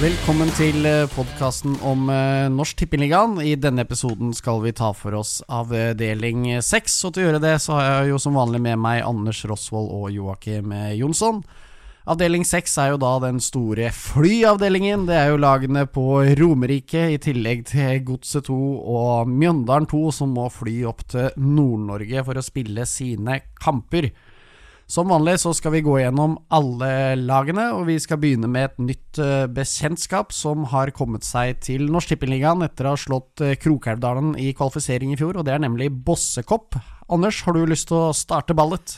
Velkommen til podkasten om eh, Norsk Tippeligaen. I denne episoden skal vi ta for oss avdeling seks. Og til å gjøre det så har jeg jo som vanlig med meg Anders Rosvold og Joakim Jonsson. Avdeling seks er jo da den store flyavdelingen. Det er jo lagene på Romerike i tillegg til Godset 2 og Mjøndalen 2 som må fly opp til Nord-Norge for å spille sine kamper. Som vanlig så skal vi gå gjennom alle lagene, og vi skal begynne med et nytt uh, bekjentskap som har kommet seg til Norsk Tippeligaen etter å ha slått uh, Krokelvdalen i kvalifisering i fjor, og det er nemlig Bossekopp. Anders, har du lyst til å starte ballet?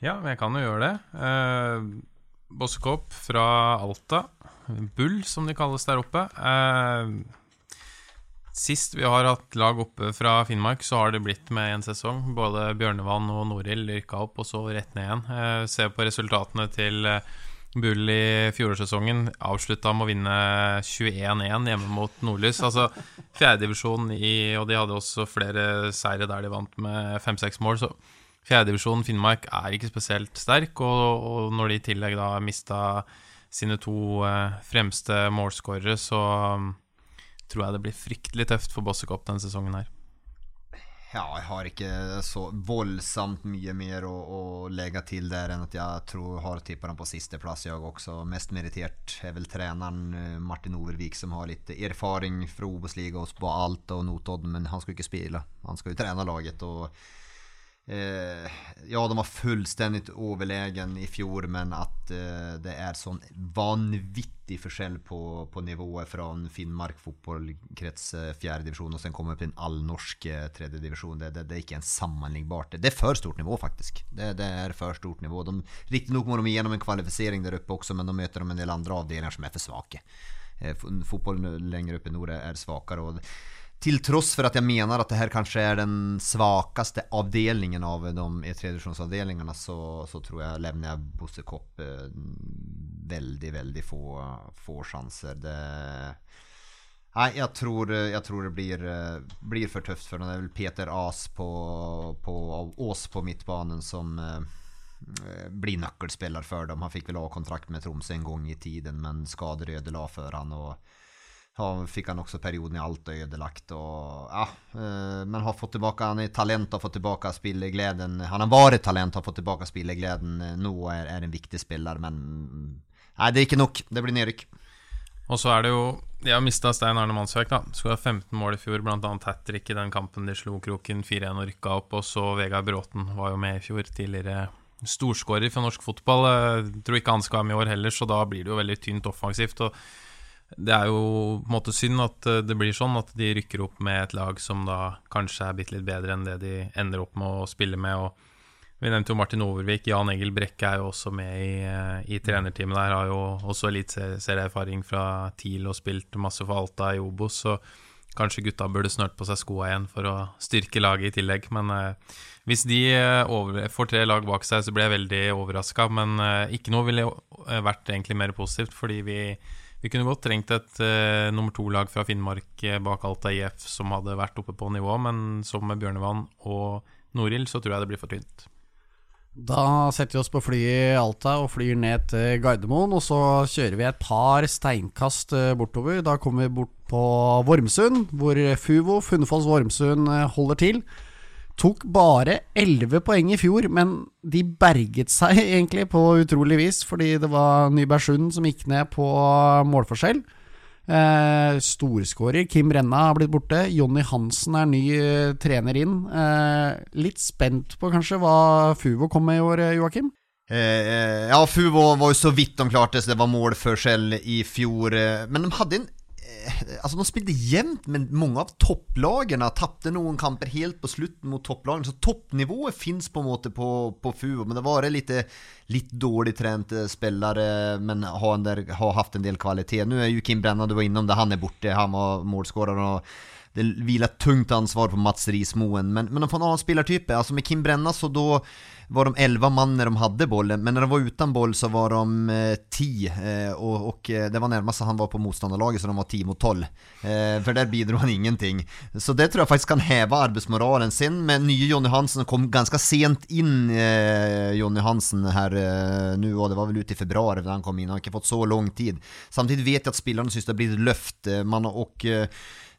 Ja, jeg kan jo gjøre det. Eh, Bossekopp fra Alta. Bull, som de kalles der oppe. Uh, Sist vi har hatt lag oppe fra Finnmark, så har det blitt med en sesong. Både Bjørnevann og Norild rykka opp, og så rett ned igjen. Eh, se på resultatene til eh, Bull i fjorårssesongen. Avslutta med å vinne 21-1 hjemme mot Nordlys. Altså fjerdedivisjon i Og de hadde også flere seire der de vant med fem-seks mål. Så fjerdedivisjon Finnmark er ikke spesielt sterk, og, og når de i tillegg da mista sine to eh, fremste målskårere, så tror jeg det blir fryktelig tøft for Bossekopp denne sesongen her. Ja, jeg har ikke så voldsomt mye mer å, å legge til der enn at jeg tror har tippa dem på sisteplass, jeg også. Mest meritert er vel treneren eh, Martin Overvik, som har litt erfaring fra Obos-liga på Alt og Notodden, men han skal ikke spille. Han skal jo trene laget. og Eh, ja, de var fullstendig overlegen i fjor, men at eh, det er sånn vanvittig forskjell på, på nivået fra Finnmark fotballkrets fjerde fjerdedivisjon og sen kommer opp til en allnorsk tredje tredjedivisjon. Det, det, det, er ikke en sammenlignbart. Det er for stort nivå, faktisk. Det, det er for stort nivå. Riktignok må de gjennom en kvalifisering der oppe også, men de møter de en del andre avdelinger som er for svake. Eh, fotballen lenger oppe i nord er svakere. og til tross for at jeg mener at det her kanskje er den svakeste avdelingen av de tredjedivisjonsavdelingene, så, så tror jeg Levnia Bossekopp eh, veldig, veldig få, få sjanser. Det Nei, jeg tror, jeg tror det blir, blir, for tøft for ham. Det er vel Peter Aas på, på, Aas på midtbanen som eh, blir nøkkelspiller for dem. Han fikk vel A-kontrakt med Tromsø en gang i tiden, men skader ødela for han og fikk han også perioden i Alta ødelagt. Og, ja, eh, men har fått tilbake, han er talent, har fått tilbake spillegleden. Han har vært talent, har fått tilbake spillegleden. Nå er, er en viktig spiller, men nei, det er ikke nok. Det blir nedrykk. Og så er det jo De har mista Stein Arne Mannsverk, da. Skulle ha 15 mål i fjor, bl.a. hat trick i den kampen de slo Kroken 4-1 og rykka opp. Og så Vegard Bråten var jo med i fjor, tidligere storskårer for norsk fotball. Jeg tror ikke han skal være med i år heller, så da blir det jo veldig tynt offensivt. Og det er jo på en måte synd at eh, det blir sånn at de rykker opp med et lag som da kanskje er bitte litt bedre enn det de ender opp med å spille med. og Vi nevnte jo Martin Overvik. Jan Egil Brekke er jo også med i, eh, i trenerteamet der. Har jo også eliteserieerfaring fra TIL og spilt masse for Alta i Obos. Så kanskje gutta burde snørt på seg skoa igjen for å styrke laget i tillegg. Men eh, hvis de eh, over, får tre lag bak seg, så blir jeg veldig overraska. Men eh, ikke noe ville vært egentlig mer positivt, fordi vi vi kunne godt trengt et uh, nummer to-lag fra Finnmark eh, bak Alta IF som hadde vært oppe på nivå, men som med Bjørnevann og Norild så tror jeg det blir for tynt. Da setter vi oss på flyet i Alta og flyr ned til Gardermoen. Og så kjører vi et par steinkast eh, bortover. Da kommer vi bort på Vormsund, hvor Fuvo, Funnefoss Vormsund, holder til. Tok bare 11 poeng i fjor, men de berget seg egentlig på utrolig vis, fordi det var Nybergsund som gikk ned på målforskjell. Eh, storskårer Kim Renna har blitt borte. Jonny Hansen er ny eh, trener inn. Eh, litt spent på kanskje hva Fuvo kom med i år, eh, Joakim? Eh, eh, ja, Fuvo var jo så vidt de klarte, så det var målforskjell i fjor. Men de hadde en Altså De spilte jevnt, men mange av topplagene tapte noen kamper helt på slutten mot topplagene. Så toppnivået fins på en måte på, på FUO, men det vært litt, litt dårlig trente spillere, men har, har hatt en del kvalitet. Nå er jo Kim Brenna, du var innom det, han er borte. Han var målskårer. det hviler tungt ansvar på Mats Rismoen. Men, men de får en annen spillertype. Altså med Kim Brenna så da var de 11 mann när de hade bollen, men när de var utan boll så var de ti, 10 eh, och, eh, det var närmast han var på motståndarlaget så de var 10 mot 12. For där bidrog han ingenting. Så det tror jag faktiskt kan häva arbetsmoralen. Sen med nye Jonny Hansen kom ganska sent in eh, Jonny Hansen eh, nu och det var väl ute i februari när han kom in, han har inte fått så lång tid. Samtidigt vet jag att spelarna syns det blir ett löft, man, och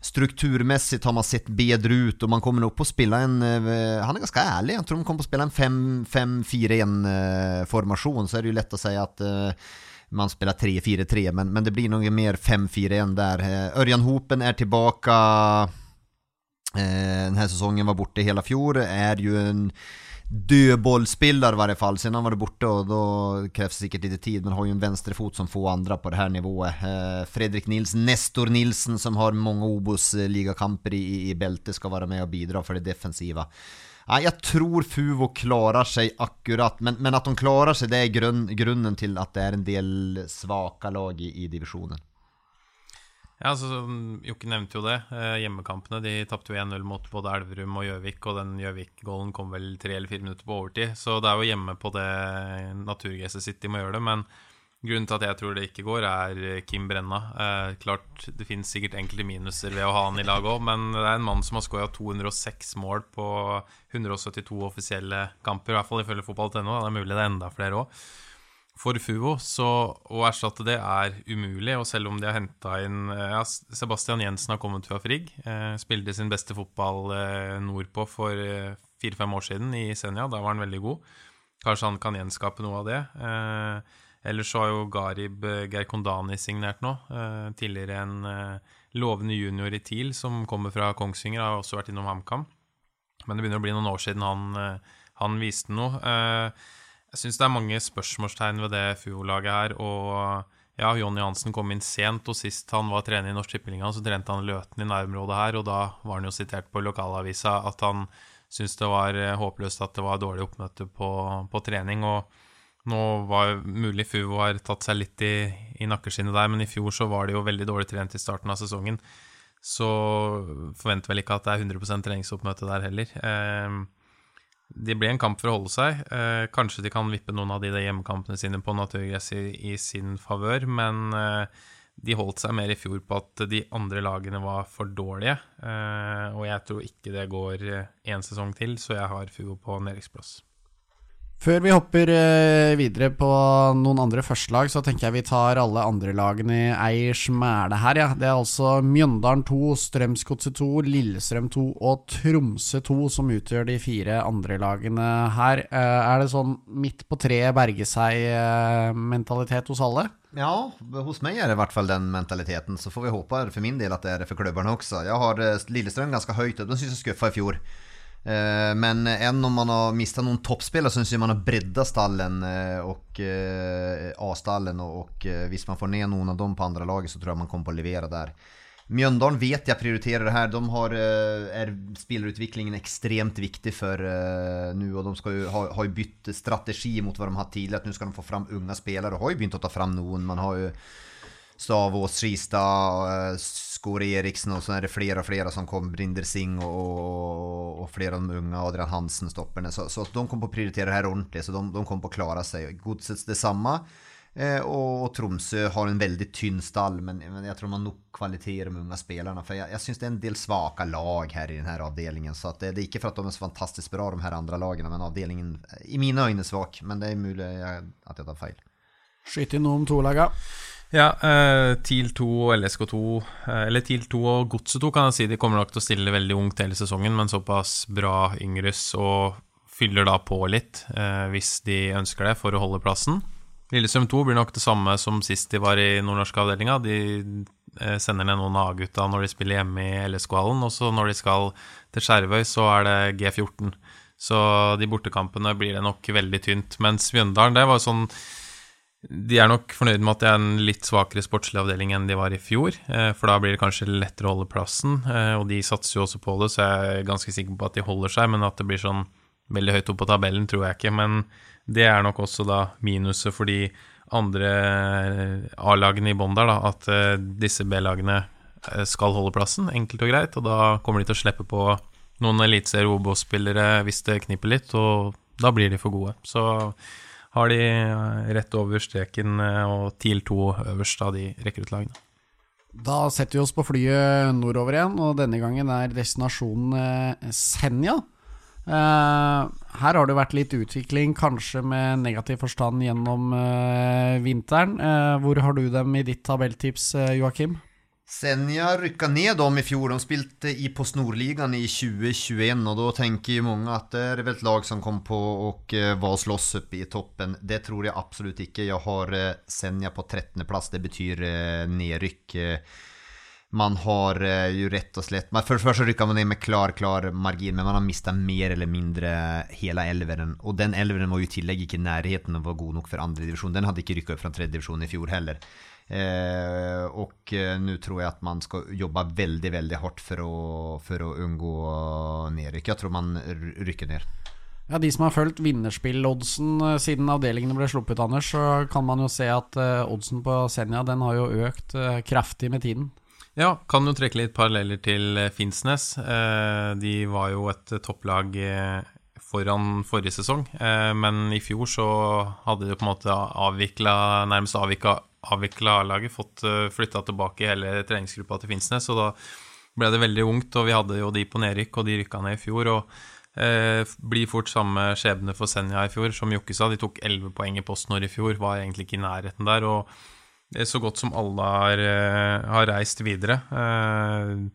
strukturmässigt har man sett bedre ut og man kommer nok på å spille en, eh, han er ganske ærlig. Jeg tror de kommer på å spille en 5-4-1 formation så er det jo lett å si att eh, man spiller 3-4-3 men, men det blir noe mer 5-4-1 der. Ørjan Hopen er tilbake. Denne sesongen var borte hele fjor. Er jo en dödbollspelare i varje fall. Sen han var borta och då krävs det säkert lite tid, men har ju en vänsterfot som få andra på det här nivået. Eh, Fredrik Nils, Nestor Nilsen som har många Obos ligakamper i, i bälte ska vara med och bidra för det defensiva. Ja, jag tror Fuvo klarar sig akkurat, men, men att de klarar sig det är grunnen till att det är en del svaka lag i, i divisjonen. Ja, altså, Jokke nevnte jo det. Eh, hjemmekampene de tapte jo 1-0 mot både Elverum og Gjøvik. Og den Gjøvik-gålen kom vel tre eller fire minutter på overtid. Så det er jo hjemme på det naturgresset sitt de må gjøre det. Men grunnen til at jeg tror det ikke går, er Kim Brenna. Eh, klart det finnes sikkert enkelte minuser ved å ha han i laget òg, men det er en mann som har skåra 206 mål på 172 offisielle kamper. I hvert fall ifølge fotball.no. Det er mulig det er enda flere òg for Fuvo, så å erstatte det er umulig. Og selv om de har henta inn eh, ja, Sebastian Jensen har kommet fra Frigg. Eh, spilte sin beste fotball eh, nordpå for eh, fire-fem år siden i Senja. Da var han veldig god. Kanskje han kan gjenskape noe av det. Eh, ellers så har jo Garib eh, Gerkondani signert nå. Eh, tidligere en lovende junior i TIL som kommer fra Kongsvinger, har også vært innom HamKam. Men det begynner å bli noen år siden han, han viste noe. Eh, jeg syns det er mange spørsmålstegn ved det FUO-laget her. Og ja, Jonny Hansen kom inn sent, og sist han var trener i Norsk Tippeligaen, så trente han Løten i nærområdet her, og da var han jo sitert på lokalavisa at han syntes det var eh, håpløst at det var dårlig oppmøte på, på trening. og nå var mulig FUO har tatt seg litt i, i nakkeskinnet der, men i fjor så var det jo veldig dårlig trent i starten av sesongen. Så forventer vel ikke at det er 100% treningsoppmøte der heller. Eh, det blir en kamp for å holde seg. Eh, kanskje de kan vippe noen av de hjemmekampene sine på naturgress i, i, sin favør, men eh, de holdt seg mer i fjor på at de andre lagene var for dårlige. Eh, og jeg tror ikke det går én sesong til, så jeg har Fugo på nedrykksplass. Før vi hopper eh, videre på noen andre førstelag, så tenker jeg vi tar alle andre lagene i ei smæle her, ja. Det er altså Mjøndalen 2, Strømsgodset 2, Lillestrøm 2 og Tromsø 2 som utgjør de fire andre lagene her. Eh, er det sånn midt på treet berge seg-mentalitet hos alle? Ja, hos meg er det i hvert fall den mentaliteten. Så får vi håpe for min del at det er det for klubbene også. Jeg har eh, Lillestrøm ganske høyt, og de syns jeg skuffa i fjor. Eh, men än om man har mistat någon toppspelare så syns man har breddat stallen Og och eh, A-stallen och visst man får ner någon av dem på andra laget så tror jag man kommer på att leverera där. Mjøndalen vet jeg prioriterer det her. De har, er spillerutviklingen extremt viktig for uh, nå. Og de skal jo, har, har bytt strategi mot hva de har tidligere. Att nu skal de få fram unga spelare Og har jo begynt å ta fram noen. Man har jo Stavås, Skistad, Skore Eriksen och så är det flera og flera som kom, Brinder Singh och, och, flera av de unga, Adrian Hansen-stopperne. Så, så de kom på att prioritera det här ordentligt, så de, de kom på att klara sig. Godsets detsamma. Eh, och, och Tromsø har en väldigt tynn stall, men, men jag tror man nog kvalitet i de unga spelarna. För jag, jag syns det är en del svaka lag här i den här avdelningen. Så att det, det är inte för att de är så fantastiskt bra de här andra lagen, men avdelningen i mina ögon är svag. Men det är möjligt att jag tar fel. Skyt noe om to laga. Ja, uh, TIL 2 og LSK2, uh, eh, eller TIL 2 og Godset 2 kan jeg si, de kommer nok til å stille veldig ungt hele sesongen, men såpass bra yngres og fyller da på litt uh, hvis de ønsker det, for å holde plassen. Lillestrøm 2 blir nok det samme som sist de var i nordnorske avdelinga. De sender ned noen A-gutta når de spiller hjemme i LSK-hallen, og så når de skal til Skjervøy, så er det G14. Så de bortekampene blir det nok veldig tynt. Mens Mjøndalen, det var sånn de er nok fornøyd med at det er en litt svakere sportslig avdeling enn de var i fjor. Eh, for da blir det kanskje lettere å holde plassen, eh, og de satser jo også på det, så jeg er ganske sikker på at de holder seg. Men at det blir sånn veldig høyt opp på tabellen, tror jeg ikke. Men det er nok også da minuset for de andre A-lagene i bånn der, da. At eh, disse B-lagene eh, skal holde plassen, enkelt og greit. Og da kommer de til å slippe på noen eliteserie Obos-spillere hvis det kniper litt, og da blir de for gode. Så har de eh, rett over streken eh, og TIL 2 øverst av de rekruttlagene. Da setter vi oss på flyet nordover igjen, og denne gangen er destinasjonen eh, Senja. Her har det vært litt utvikling, kanskje med negativ forstand gjennom vinteren. Hvor har du dem i ditt tabelltips, Joakim? Senja rykka ned dem i fjor. De spilte i Post Nordligaen i 2021 og da tenker jo mange at det er vel et lag som kom på og var og slåss oppe i toppen. Det tror jeg absolutt ikke. Jeg har uh, Senja på 13. plass. Det betyr uh, nedrykk. man har jo rett og slett For det første rykka man ned med klar, klar margin, men man har mista mer eller mindre hele elveren. Og den elveren var jo i tillegg ikke i nærheten av å være god nok for andredivisjon. Den hadde ikke rykka opp fra tredjedivisjon i fjor heller. Eh, och eh, nu tror jag att man ska jobba väldigt, väldigt hårt för att, för att undgå nedrykk. Jeg tror man rykker ned. Ja, De som har fulgt vinnerspilloddsen eh, siden avdelingene ble sluppet, Anders, så kan man jo se at uh, oddsen på Senja den har jo økt kraftig med tiden. Ja, kan jo trekke litt paralleller til Finnsnes. Eh, de var jo et topplag foran forrige sesong, eh, men i fjor så hadde de på en måte avvikla, nærmest avvika avvikla A-laget, fått eh, flytta tilbake hele treningsgruppa til Finnsnes. Og da ble det veldig ungt, og vi hadde jo de på nedrykk, og de rykka ned i fjor. og eh, blir fort samme skjebne for Senja i fjor, som Jokke sa. De tok 11 poeng i PostNord i fjor, var egentlig ikke i nærheten der. Og det er så godt som alle har, eh, har reist videre. Eh,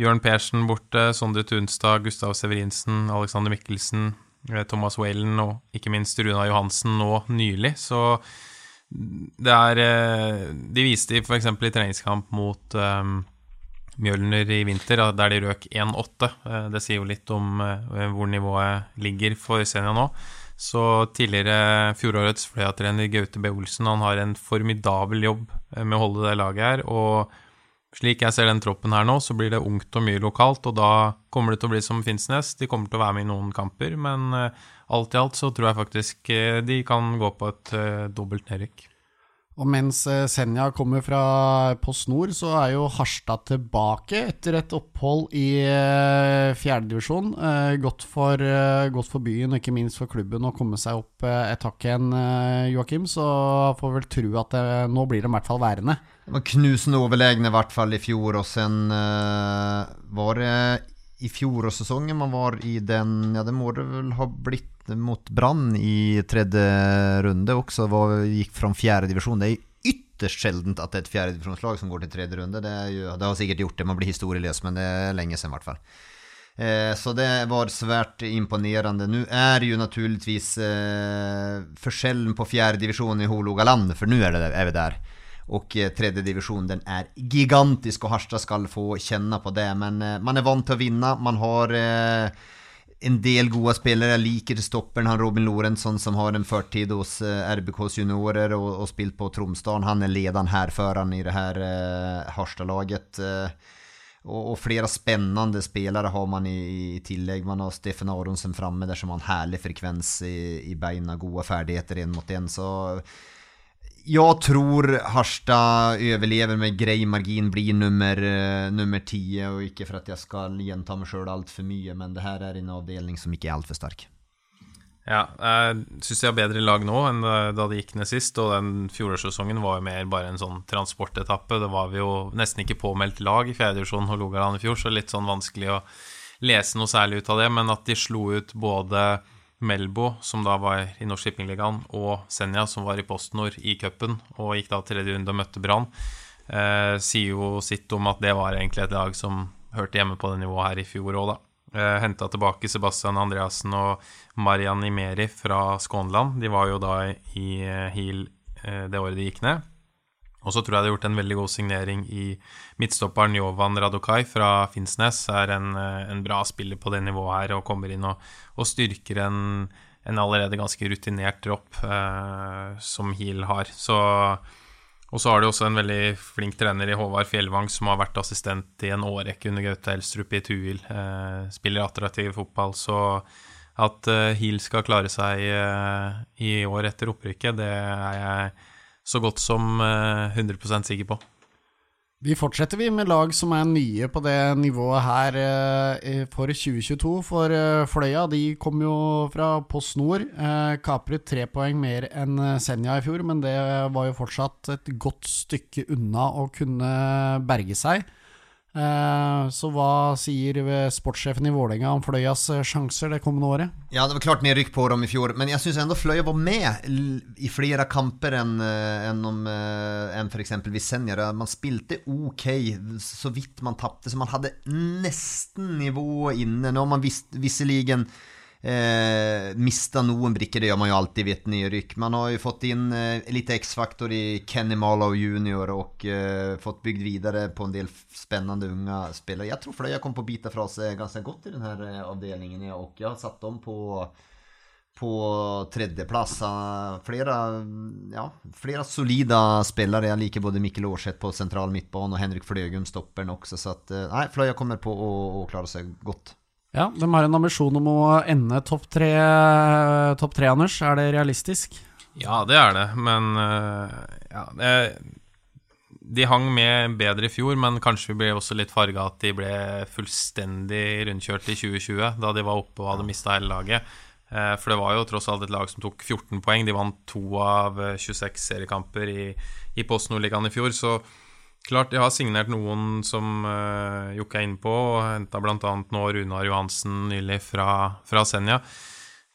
Jørn Persen borte, Sondre Tunstad, Gustav Severinsen, Alexander Mikkelsen, eh, Thomas Whalen og ikke minst Runa Johansen nå nylig. Så det er eh, De viste f.eks. i treningskamp mot um, Mjølner i vinter, der de røk 1-8. Eh, det sier jo litt om hvor nivået ligger for Senja nå. Så tidligere fjorårets Fløya-trener Gaute B. Olsen han har en formidabel jobb med å holde det laget her. Og slik jeg ser den troppen her nå, så blir det ungt og mye lokalt. Og da kommer det til å bli som Finnsnes. De kommer til å være med i noen kamper, men alt i alt så tror jeg faktisk eh, de kan gå på et uh, dobbelt nedrykk. Og mens eh, Senja kommer fra Post Nord, så er jo Harstad tilbake etter et opphold i fjerdedivisjon. Godt, for, godt for byen og ikke minst for klubben å komme seg opp et hakk igjen, Joakim. Så får vel tro at det, nå blir de i hvert fall værende. Det var knusende overlegne i hvert fall i fjor, og sen var det i fjorårssesongen man var i den, ja det må det vel ha blitt mot Brann i tredje runde også Var, gikk fram fjerde divisjon. Det er ytterst sjeldent at det er et fjerdedivisjonslag som går til tredje runde. Det, jo, det, har sikkert gjort det, man blir historieløs, men det er lenge siden i hvert fall. Eh, så det var svært imponerende. Nå er det jo naturligvis eh, forskjellen på fjerdedivisjon i Hologaland, for nå er, er, vi der. Og eh, tredje divisjon den er gigantisk, og Harstad skal få kjenne på det. Men eh, man er vant til å vinne. Man har eh, en del gode spillere. Jeg liker stoppen han Robin Lorentzon som har en førtid hos eh, RBKs juniorer og, og spilt på Tromsdalen. Han er lederen herføreren i det her eh, Harstad-laget. Eh, og, og, flere spennende spillere har man i, i tillegg. Man har Stefan Aronsen framme der som har en herlig frekvens i, i beina, gode ferdigheter en mot en. Så jag tror Harstad överlever med grei margin, blir nummer, uh, nummer 10 og ikke for at jeg skal gjenta meg allt för mye, men det her er en avdelning som ikke er för stark. Ja, jeg syns de har bedre lag nå enn da de gikk ned sist, og den fjorårssesongen var jo mer bare en sånn transportetappe. Det var vi jo nesten ikke påmeldt lag i fjerdedivisjon Hålogaland i fjor, så litt sånn vanskelig å lese noe særlig ut av det, men at de slo ut både Melbo, som da var i Norsk Shippingligaen, og Senja, som var i PostNord i cupen, og gikk da tredje runde og møtte Brann, eh, sier jo sitt om at det var egentlig et lag som hørte hjemme på det nivået her i fjor òg, da. Eh, Henta tilbake Sebastian Andreassen og Marian Imeri fra Skånland. De var jo da i Heal eh, det året de gikk ned. Og så tror jeg det er gjort en veldig god signering i midtstopperen Jovan Radokai fra Finnsnes. Er en, eh, en, bra spiller på det nivået her og kommer inn og, og styrker en, en, allerede ganske rutinert dropp eh, som Heal har. Så, og så har de også en veldig flink trener i Håvard Fjellvang som har vært assistent i en årrekke under Gaute Elstrup i Tuil. Eh, spiller attraktiv fotball. Så at eh, Heal skal klare seg eh, i år etter opprykket, det er jeg så godt som 100 eh, sikker på. Vi fortsetter vi med lag som er nye på det nivået her eh, for 2022. For eh, Fløya de kom jo fra Post Nord. Kapret tre poeng mer enn Senja i fjor, men det var jo fortsatt et godt stykke unna å kunne berge seg. Eh, så hva sier sportssjefen i Vålerenga om Fløyas eh, sjanser det kommende året? Ja, det var klart mer rykk på dem i fjor, men jeg syns enda Fløya var med i flere kamper enn en om enn f.eks. Visenja. Man spilte ok så vidt man tapte, så man hadde nesten nivået inne. Nå har man visserlig Eh, mista noen brikker, det gjør man jo alltid ved et nedrykk. Man har jo fått inn eh, litt X-faktor i Kenny Marlow junior og eh, fått bygd videre på en del spennende unge spillere. Jeg tror Fløya kom på å bite fra seg ganske godt i denne eh, avdelingen, og jeg har satt dem på på tredjeplass. Flere, ja, flere solide spillere. Jeg liker både Mikkel Aarseth på sentral midtbane og Henrik Fløgum stopperen også. Så at, eh, nei, Fløya kommer på å klare seg godt. Ja, De har en ambisjon om å ende topp tre, topp tre, Anders. Er det realistisk? Ja, det er det, men uh, ja, det, De hang med bedre i fjor, men kanskje vi ble også litt farga at de ble fullstendig rundkjørt i 2020, da de var oppe og hadde mista hele laget. Uh, for det var jo tross alt et lag som tok 14 poeng. De vant to av 26 seriekamper i, i Post Nordligaen i fjor, så Klart, jeg har signert noen som uh, Jokke er inne på, og henta bl.a. nå Runar Johansen nylig fra, fra Senja.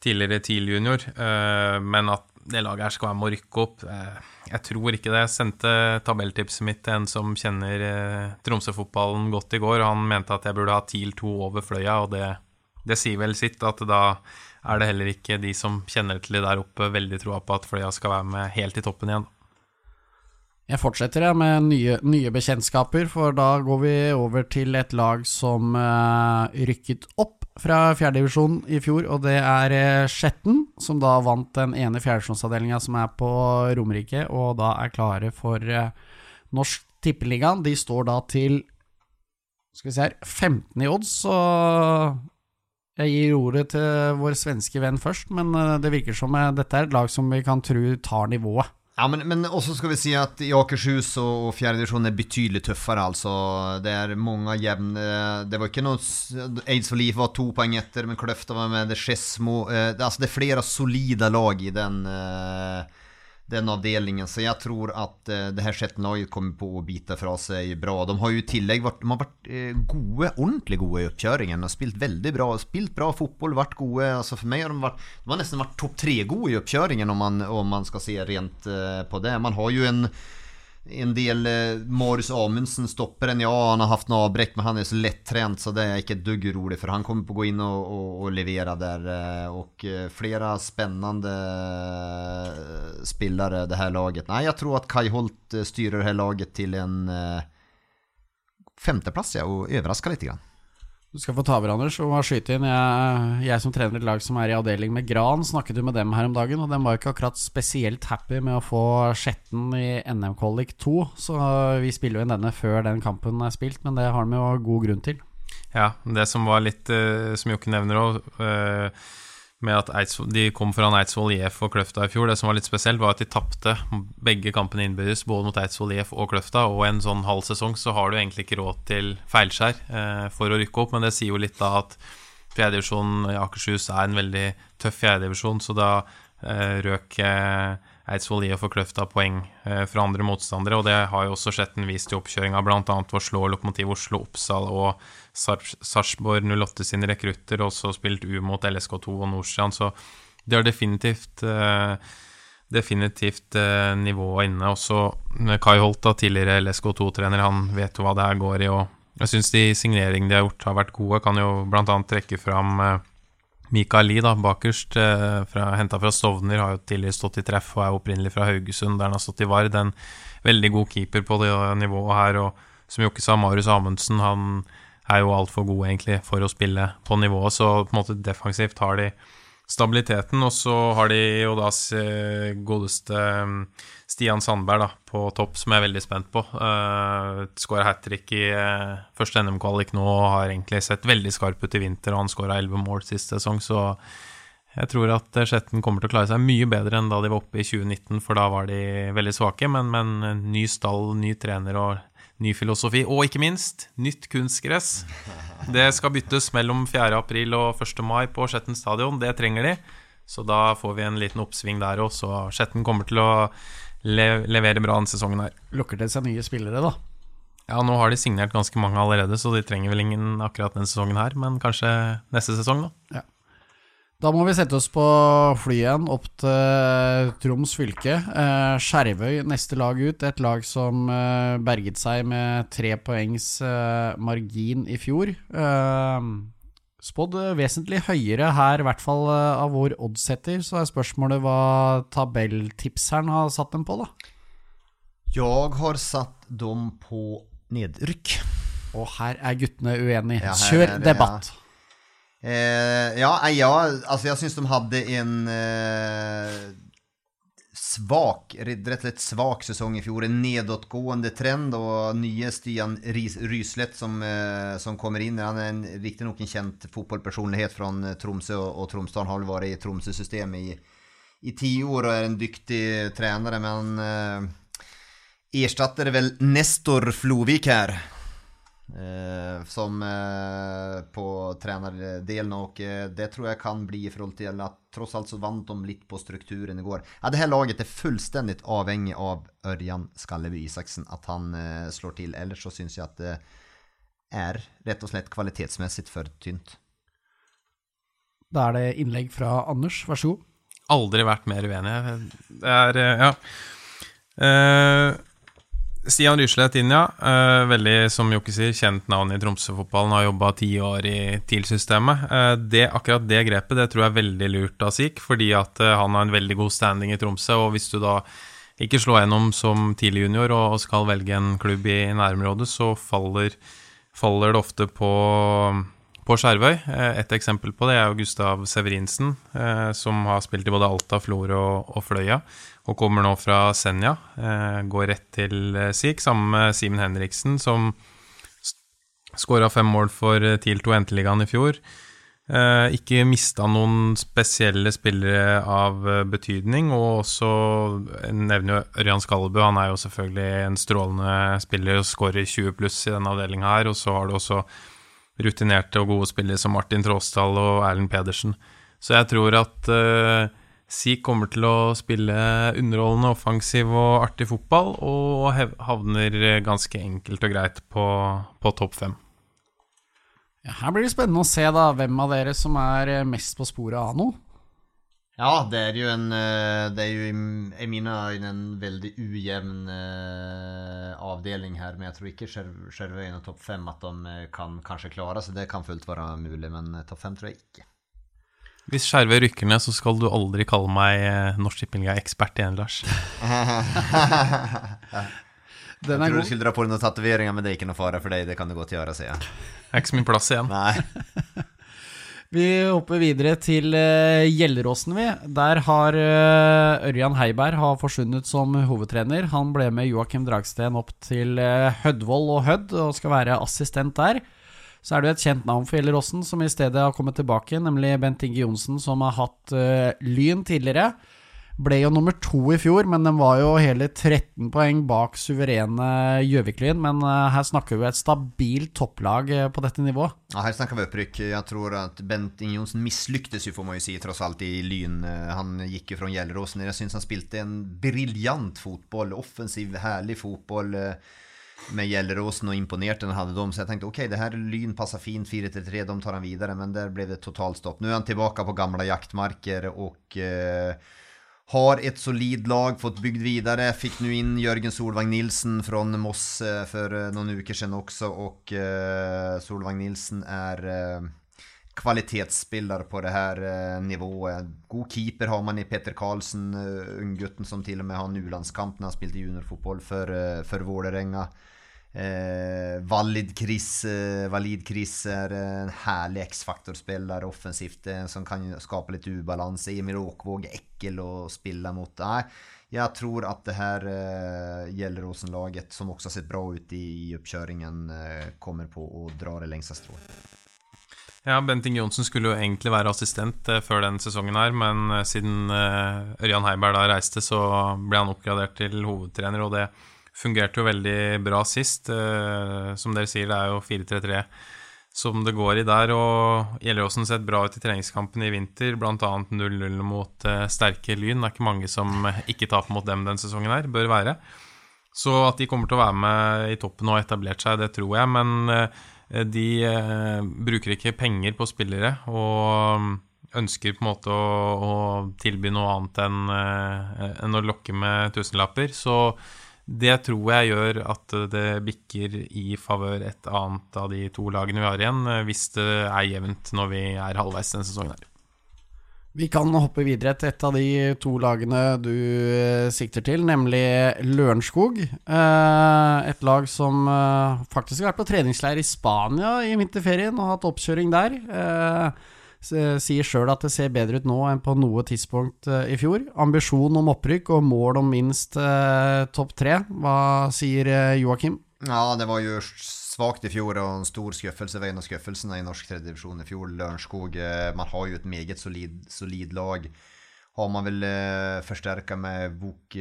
Tidligere TIL-junior. Uh, men at det laget her skal være med å rykke opp uh, Jeg tror ikke det. Jeg sendte tabelltipset mitt til en som kjenner uh, Tromsø-fotballen godt i går. Han mente at jeg burde ha TIL 2 over Fløya, og det, det sier vel sitt. At da er det heller ikke de som kjenner til det der oppe, veldig troa på at Fløya skal være med helt i toppen igjen. Jeg fortsetter jeg med nye, nye, bekjentskaper, for da går vi over til et lag som uh, rykket opp fra fjerdedivisjon i fjor, og det er uh, Skjetten, som da vant den ene fjerdedivisjonsavdelinga som er på Romerike, og da er klare for uh, Norsk Tippeligaen. De står da til skal vi se her 15 i odds, så jeg gir ordet til vår svenske venn først, men det virker som dette er et lag som vi kan tro tar nivået. Ja, men, men også skal vi si at i Akershus og, og fjerdedivisjon er betydelig tøffere, altså. Det er mange jevne Det var ikke noe Aids for Liv var to poeng etter, men Kløfta var med. Det Skedsmo eh, altså Det er flere solide lag i den eh, den avdelningen. Så jeg tror at uh, det her Shetland-laget kommer på å bite fra seg bra. De har jo i tillegg vært, de har vært uh, gode, ordentlig gode i oppkjøringen. Og spilt veldig bra. Spilt bra fotball, vært gode. Altså for meg har de vært De har nesten vært topp tre-gode i oppkjøringen, om man, om man skal se rent uh, på det. Man har jo en en del eh, Marius Amundsen stopper en, ja han har haft noe avbrekk, men han er så lettrent så det er ikke et dugg urolig for. Han kommer på å gå inn og, og, og levere der. Eh, og eh, flere spennende eh, spillere det her laget. Nei, jeg tror at Kai Holt styrer det her laget til en femteplass, ja, og overrasker litt. Grann. Du skal få ta over, Anders, og skyte inn. Jeg, jeg, som trener et lag som er i avdeling med Gran, snakket jo med dem her om dagen, og de var ikke akkurat spesielt happy med å få Skjetten i NM Qualic 2, så vi spiller jo inn denne før den kampen er spilt, men det har de jo god grunn til. Ja, det som var litt, uh, som Jokke nevner òg med at Eidsvoll, de kom foran Eidsvoll IF og Kløfta i fjor. Det som var litt spesielt, var at de tapte begge kampene innbyrdes, både mot Eidsvoll IF og Kløfta. Og en sånn halv sesong så har du egentlig ikke råd til feilskjær eh, for å rykke opp, men det sier jo litt da at fjerdedivisjonen i Akershus er en veldig tøff fjerdedivisjon, så da eh, røk eh, Eidsvoll IF få Kløfta poeng eh, fra andre motstandere, og det har jo også Skjetten vist i oppkjøringa, bl.a. ved å slå Lokomotiv Oslo, Oppsal og Sarpsborg 08 sine rekrutter, og også spilt U mot LSK2 og Nordstrand, så de har definitivt uh, definitivt uh, nivået inne. Også Kai Holt, da, tidligere LSK2-trener, han vet jo hva det her går i. og Jeg syns de signeringene de har gjort, har vært gode. Kan jo bl.a. trekke fram Mikael Lie, bakerst, fra, henta fra Stovner, har jo tidligere stått i treff og er opprinnelig fra Haugesund, der han har stått i Vard. En veldig god keeper på det nivået her. Og som Jokke sa, Marius Amundsen, han er jo altfor god egentlig, for å spille på nivået. Så på en måte defensivt har de stabiliteten, og så har de jo da godeste mm, Stian Sandberg da, på topp, som jeg er veldig spent på. Uh, Skåra hat trick i uh, første NM-kvalik nå og har egentlig sett veldig skarp ut i vinter, og han skåra elleve mål sist sesong, så jeg tror at Skjetten kommer til å klare seg mye bedre enn da de var oppe i 2019, for da var de veldig svake. Men, men ny stall, ny trener og ny filosofi. Og ikke minst, nytt kunstgress. Det skal byttes mellom 4. april og 1. mai på Skjetten stadion. Det trenger de. Så da får vi en liten oppsving der òg. Så Skjetten kommer til å le levere bra denne sesongen her. Lukker det seg nye spillere, da. Ja, nå har de signert ganske mange allerede, så de trenger vel ingen akkurat denne sesongen her, men kanskje neste sesong, da. Da må vi sette oss på flyet igjen opp til Troms fylke. Eh, Skjervøy neste lag ut. Et lag som eh, berget seg med tre poengs eh, margin i fjor. Spådd vesentlig høyere her, i hvert fall av vår oddsetter. Så er spørsmålet hva tabelltipseren har satt dem på, da. Jeg har satt dem på nedrykk. Og her er guttene uenige. Ja, Kjør debatt. Eh, ja, nej, ja, alltså jag syns de hade en eh, svak, rett og slett svak säsong i fjol. En nedåtgående trend och nye Stian Ryslet som, eh, som kommer in. Han är en, riktigt nog en känd fotballpersonlighet från eh, Tromsø och, Tromsdal Tromsdalen har varit i Tromsø-systemet i, i tio år och är en dyktig tränare. Men eh, erstatter väl Nestor Flovik här. Eh, som eh, på trenerdelen, och eh, det tror jeg kan bli i forhold til at tross alt så vant de litt på strukturen i går. Ja, det her laget er fullstendig avhengig av Ørjan Skalleby Isaksen, at han eh, slår til. Ellers så syns jeg at det er rett og slett kvalitetsmessigt for tynt. Da er det innlegg fra Anders, vær så god. Aldri vært mer uenig. Det er Ja. Eh, Stian Ryslett inn, ja. Eh, veldig, som Jokke sier, kjent navn i Tromsø-fotballen. Har jobba ti år i TIL-systemet. Eh, det, akkurat det grepet det tror jeg er veldig lurt av Sik, fordi at eh, han har en veldig god standing i Tromsø. Og hvis du da ikke slår gjennom som tidlig junior og skal velge en klubb i nærområdet, så faller, faller det ofte på på Skjervøy. Eh, Et eksempel på det er jo Gustav Severinsen, eh, som har spilt i både Alta, Florø og, Fløya, og kommer nå fra Senja. Eh, går rett til SIK, sammen med Simen Henriksen, som skåra fem mål for TIL 2 Enteligaen i fjor. Ikke mista noen spesielle spillere av betydning, og også nevner jo Ørjan Skallebø. Han er jo selvfølgelig en strålende spiller og skårer 20 pluss i denne avdelinga her. Og så har du også rutinerte og gode spillere som Martin Tråsdal og Erlend Pedersen. Så jeg tror at uh, Sik kommer til å spille underholdende, offensiv og artig fotball, og havner ganske enkelt og greit på, på topp fem. Ja, her blir det spennende å se da hvem av dere som er eh, mest på sporet av noe. Ja, det er jo en eh, Det er jo i, mine øyne en veldig ujevn eh, avdeling her. Men jeg tror ikke Skjer- Skjervøy og topp fem at de eh, kan kanskje klare seg. Det kan fullt være mulig, men topp fem tror jeg ikke. Hvis Skjervøy rykker ned, så skal du aldri kalle meg Norsk Tippeliga-ekspert igjen, Lars. Den jeg tror du skulle dra på deg noen tatoveringer, men det er ikke noe fare for deg. Det kan du godt gjøre, sier jeg. Det er ikke så mye plass igjen. Nei. Vi hopper videre til uh, Gjelleråsen, vi. Der har eh, Ørjan Heiberg har forsvunnet som hovedtrener. Han ble med Joakim Dragsten opp til uh, Hødvoll og Hødd og skal være assistent der. Så er det jo et kjent navn for Gjelleråsen som i stedet har kommet tilbake, nemlig Bent Inge Johnsen, som har hatt eh, Lyn tidligere. Ble jo nummer to i fjor, men den var jo hele 13 poeng bak suverene Gjøvik-Lyn. Men eh, her snakker vi et stabilt topplag eh, på dette nivået. Ja, her snakker vi opprykk. Jeg tror at Bent Inge Johnsen mislyktes jo, får man jo si, tross alt i Lyn. Eh, Han gikk jo fra Gjelleråsen. Jeg syns han spilte en briljant fotball. Offensiv, herlig fotball. med Gjelleråsen og imponerte han hadde dem. Så jeg tenkte ok, det her Lyn passer fint, 4-3-3, de tar han videre. Men der ble det totalt stopp. Nå er han tilbake på gamle jaktmarker og eh, har et solid lag, fått bygd videre. Fikk nå inn Jørgen Solvang Nilsen fra Moss eh, for eh, noen uker siden også, og eh, Solvang Nilsen er kvalitetsspiller på det her nivået. God keeper har man i Petter Karlsen, unggutten som til og med har nulandskamp når han spilte juniorfotball for, eh, for Vålerenga. Eh, Valid Chris, eh, Valid Chris er en herlig X-faktorspiller offensivt eh, som kan skape litt ubalanse. Emil Åkvåg er ekkel å spille mot. Nei, jeg tror at det her eh, Gjelleråsen-laget, som også har sett bra ut i, i oppkjøringen, eh, kommer på å dra det lengste strået. Ja, Benting Johnsen skulle jo egentlig være assistent eh, før den sesongen her, men eh, siden Ørjan Heiberg da reiste, så ble han oppgradert til hovedtrener, og det fungerte jo veldig bra sist. Eh, som dere sier, det er jo 4-3-3 som det går i der. Og Gjelleråsen sett bra ut i treningskampen i vinter, bl.a. 0-0 mot uh, sterke Lyn. Det er ikke mange som ikke taper mot dem den sesongen her, bør være. Så at de kommer til å være med i toppen og etablert seg, det tror jeg. Men uh, de bruker ikke penger på spillere. og ønsker på en måte å, å tilby noe annet enn, enn å lokke med tusenlapper. Så det tror jeg gjør at det bikker i favør et annet av de to lagene vi har igjen, hvis det er jevnt når vi er halvveis denne sesongen her. Vi kan hoppe videre til et av de to lagene du eh, sikter til, nemlig Lørenskog. Eh, et lag som eh, faktisk har vært på treningsleir i Spania i vinterferien og hatt oppkjøring der sier sjøl at det ser bedre ut nå enn på noe tidspunkt eh, i fjor. Ambisjon om opprykk og mål om minst eh, topp tre. Hva sier eh, Joakim? Ja, det var jo svakt i fjor og en stor skuffelse. ved en av skuffelsene i norsk tredjedivisjon i fjor. Lørenskog. Eh, man har jo et meget solid, solid lag har man väl eh, förstärka med Vuk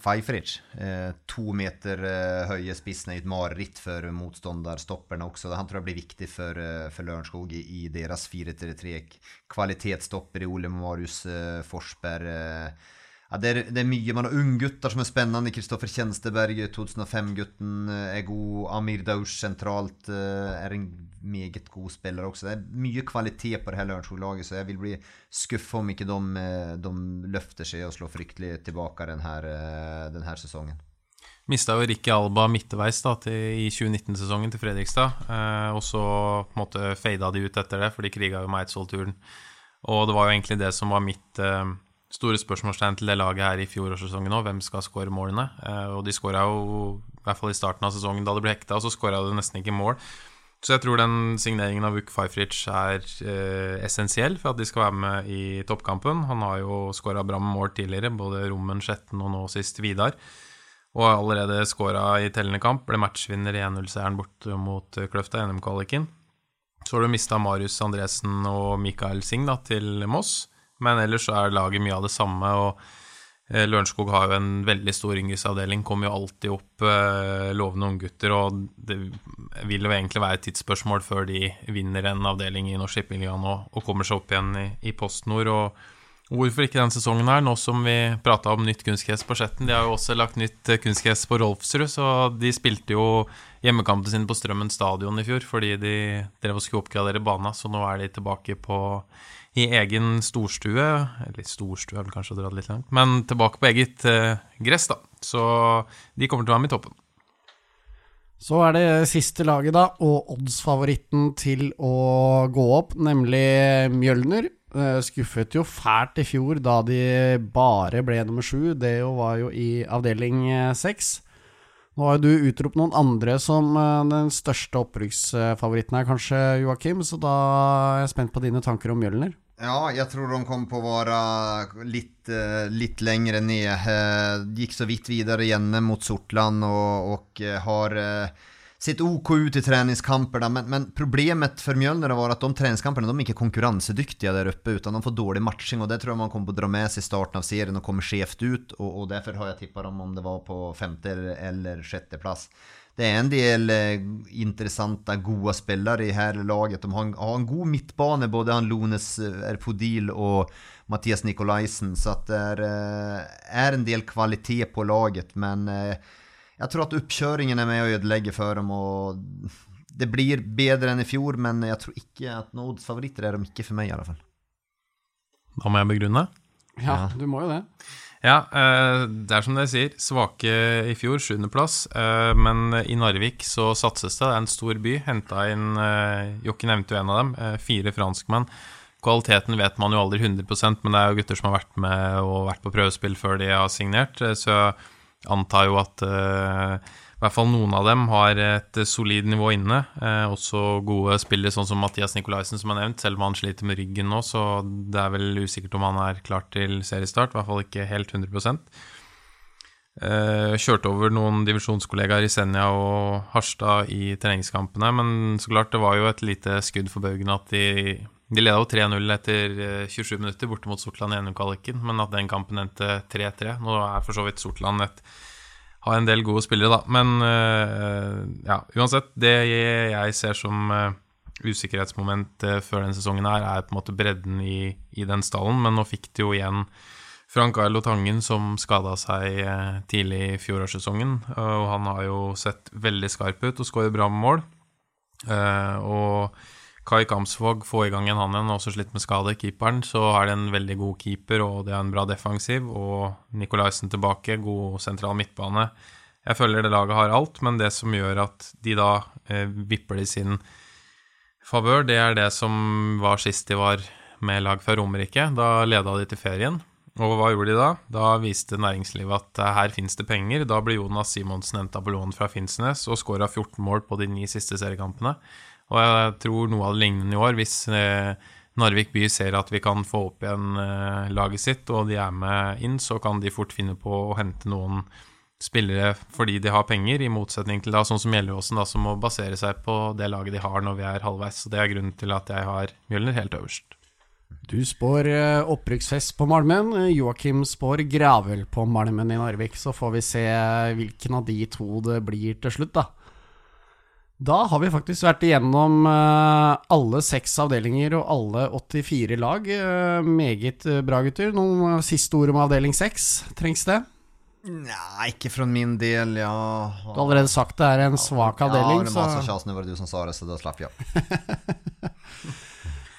Fajfric. Eh, to meter eh, höje spissen är ett mareritt för motståndarstopperna också. Han tror jag blir viktig för, eh, Lörenskog i, i deras 4-3-3. Kvalitetsstopper i Ole Marius eh, Forsberg. Eh, ja, det, er, det er mye. Man har unggutter som er spennende. Kristoffer Tjensteberg, 2005-gutten, er god. Amir Daush sentralt er en meget god spiller også. Det er mye kvalitet på det her Lørenskog-laget, så jeg vil bli skuffa om ikke de, de, løfter seg og slår fryktelig tilbake denne, denne sesongen. Mista jo Ricky Alba midtveis da, til, i 2019-sesongen til Fredrikstad. Eh, og så på en måte fada de ut etter det, for de kriga jo Eidsvoll-turen. Og det var jo egentlig det som var mitt eh, store spørsmålstegn til det laget her i fjorårssesongen òg. Hvem skal skåre målene? Eh, og de skåra jo, i hvert fall i starten av sesongen da det ble hekta, og så skåra de nesten ikke mål. Så jeg tror den signeringen av Vuk Fajfric er eh, essensiell for at de skal være med i toppkampen. Han har jo skåra bra med mål tidligere, både Rommen, Skjetten og nå sist Vidar. Og har allerede skåra i tellende kamp. Ble matchvinner i 1-0-seieren bort mot Kløfta i NM-kvaliken. Så har du mista Marius Andresen og Mikael Singh da, til Moss. Men ellers er laget mye av det samme. og eh, Lørenskog har jo en veldig stor yngresavdeling, kommer jo alltid opp eh, lovende unggutter. Og det vil jo egentlig være et tidsspørsmål før de vinner en avdeling i Norsk Tippeligaen og, og, kommer seg opp igjen i, i PostNord. og Hvorfor ikke denne sesongen her, nå som vi prata om nytt kunstgress på Skjetten? De har jo også lagt nytt eh, kunstgress på Rolfsrud, så de spilte jo hjemmekampene sine på Strømmen stadion i fjor fordi de drev og skulle oppgradere bana, så nå er de tilbake på i egen storstue. Eller storstue er vel kanskje å dra det litt langt, men tilbake på eget eh, gress, da. Så de kommer til å være med i toppen. Så er det siste laget, da, og oddsfavoritten til å gå opp, nemlig Mjølner. Eh, skuffet jo fælt i fjor da de bare ble nummer sju. Det var jo i avdeling eh, seks. Nå har jo du utropt noen andre som eh, den største opprykksfavoritten her, kanskje, Joakim. Så da er jeg spent på dine tanker om Mjølner. Ja, jeg tror de kommer på å være litt, litt längre ned. Gikk så vidt videre igjen mot Sortland og uh, har sett OK ut i treningskamperna. Men, men, problemet for Mjölner var at de treningskamperna de er ikke konkurransedyktige der oppe, utan de får dårlig matching. og Det tror jeg man kommer å dra med seg i starten av serien og kommer skjevt ut. og, og Derfor har jeg tippa dem om det var på femte eller sjetteplass det er en del eh, intressanta, gode spillere i her laget. De har en, har en god midtbane, både han Lones eh, Erfodil og Mathias Nikolaisen. Så det er, eh, er, en del kvalitet på laget. Men eh, jeg tror at oppkjøringen er med å ødelegge for dem. og Det blir bedre enn i fjor, men jeg tror ikke at noen favoritter er de ikke for meg, i alle fall. Da må jeg begrunne. Ja, du må jo det. Ja, eh, det er som dere sier. Svake i fjor, sjuendeplass. Eh, men i Narvik så satses det. Det er en stor by. Henta inn eh, Jokke nevnte jo en av dem. Fire franskmenn. Kvaliteten vet man jo aldri 100% men det er jo gutter som har vært med og vært på prøvespill før de har signert. Så antar jo at i hvert fall noen av dem har et solid nivå inne. Eh, også gode spillere, sånn som Mathias Nikolaisen, som er nevnt, selv om han sliter med ryggen nå, så det er vel usikkert om han er klar til seriestart. I hvert fall ikke helt 100 eh, Kjørte over noen divisjonskollegaer i Senja og Harstad i treningskampene, men så klart, det var jo et lite skudd for baugen at de de leda jo 3-0 etter 27 eh, minutter borte mot Sortland i NM-kvaliken, men at den kampen endte 3-3. Nå er for så vidt Sortland et har en del gode spillere, da. Men uh, ja, uansett. Det jeg ser som uh, usikkerhetsmoment før denne sesongen her, er på en måte bredden i, i den stallen. Men nå fikk de jo igjen Frank Arlo Tangen som skada seg tidlig i fjorårssesongen. Og han har jo sett veldig skarp ut og skårer bra med mål. og Kai Kamsvåg få i gang en han igjen, også slitt med skade, keeperen, så er det en veldig god keeper, og det er en bra defensiv. Og Nikolaisen tilbake, god sentral midtbane. Jeg føler det laget har alt, men det som gjør at de da eh, vipper i sin favør, det er det som var sist de var med lag fra Romerike. Da leda de til ferien. Og hva gjorde de da? Da viste næringslivet at eh, her finnes det penger. Da ble Jonas Simonsen henta på lån fra Finnsnes og skåra 14 mål på de ni siste seriekampene. Og jeg tror noe av det lignende i år, hvis eh, Narvik by ser at vi kan få opp igjen eh, laget sitt, og de er med inn, så kan de fort finne på å hente noen spillere fordi de har penger, i motsetning til da sånn som Gjelleråsen, som må basere seg på det laget de har når vi er halvveis. Så det er grunnen til at jeg har Mjølner helt øverst. Du spår eh, opprykksfest på Malmen. Joakim spår gravøl på Malmen i Narvik. Så får vi se hvilken av de to det blir til slutt, da. Da har vi faktisk vært igjennom uh, alle seks avdelinger og alle 84 lag. Uh, meget uh, bra, gutter. Noen siste ord om avdeling seks? Trengs det? Nei, ikke fra min del. Ja. Du har allerede sagt det er en svak avdeling. Ja, det var masse kjas, nå var det du som sa det, så da slapp jeg.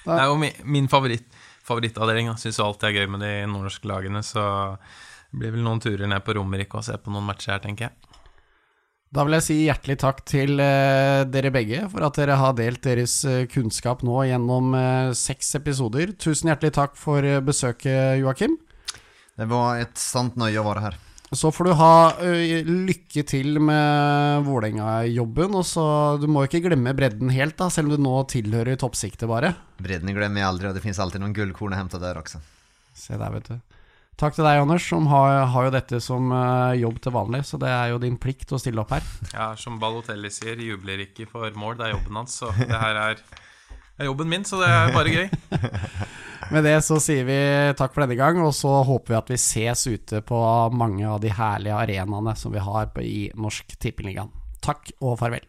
det er jo min, min favoritt, favorittavdeling. Jeg syns alltid er gøy med de nordnorske lagene, så det blir vel noen turer ned på Romerike og se på noen matcher her, tenker jeg. Da vil jeg si hjertelig takk til uh, dere begge for at dere har delt deres uh, kunnskap nå gjennom uh, seks episoder. Tusen hjertelig takk for besøket, Joakim. Det var et sant nøye å være her. Så får du ha lykke til med Vålerenga-jobben. Og så Du må ikke glemme bredden helt, da, selv om du nå tilhører toppsiktet, bare. Bredden glemmer jeg aldri, og det fins alltid noen gullkorn å hente der også. Se der, vet du. Takk til deg, Anders, som har, har jo dette som uh, jobb til vanlig. Så det er jo din plikt å stille opp her. Ja, som Balotelli sier, jubler ikke for mål, det er jobben hans. Så det her er, er jobben min, så det er bare gøy. Med det så sier vi takk for denne gang, og så håper vi at vi ses ute på mange av de herlige arenaene som vi har i Norsk Tippeligaen. Takk og farvel.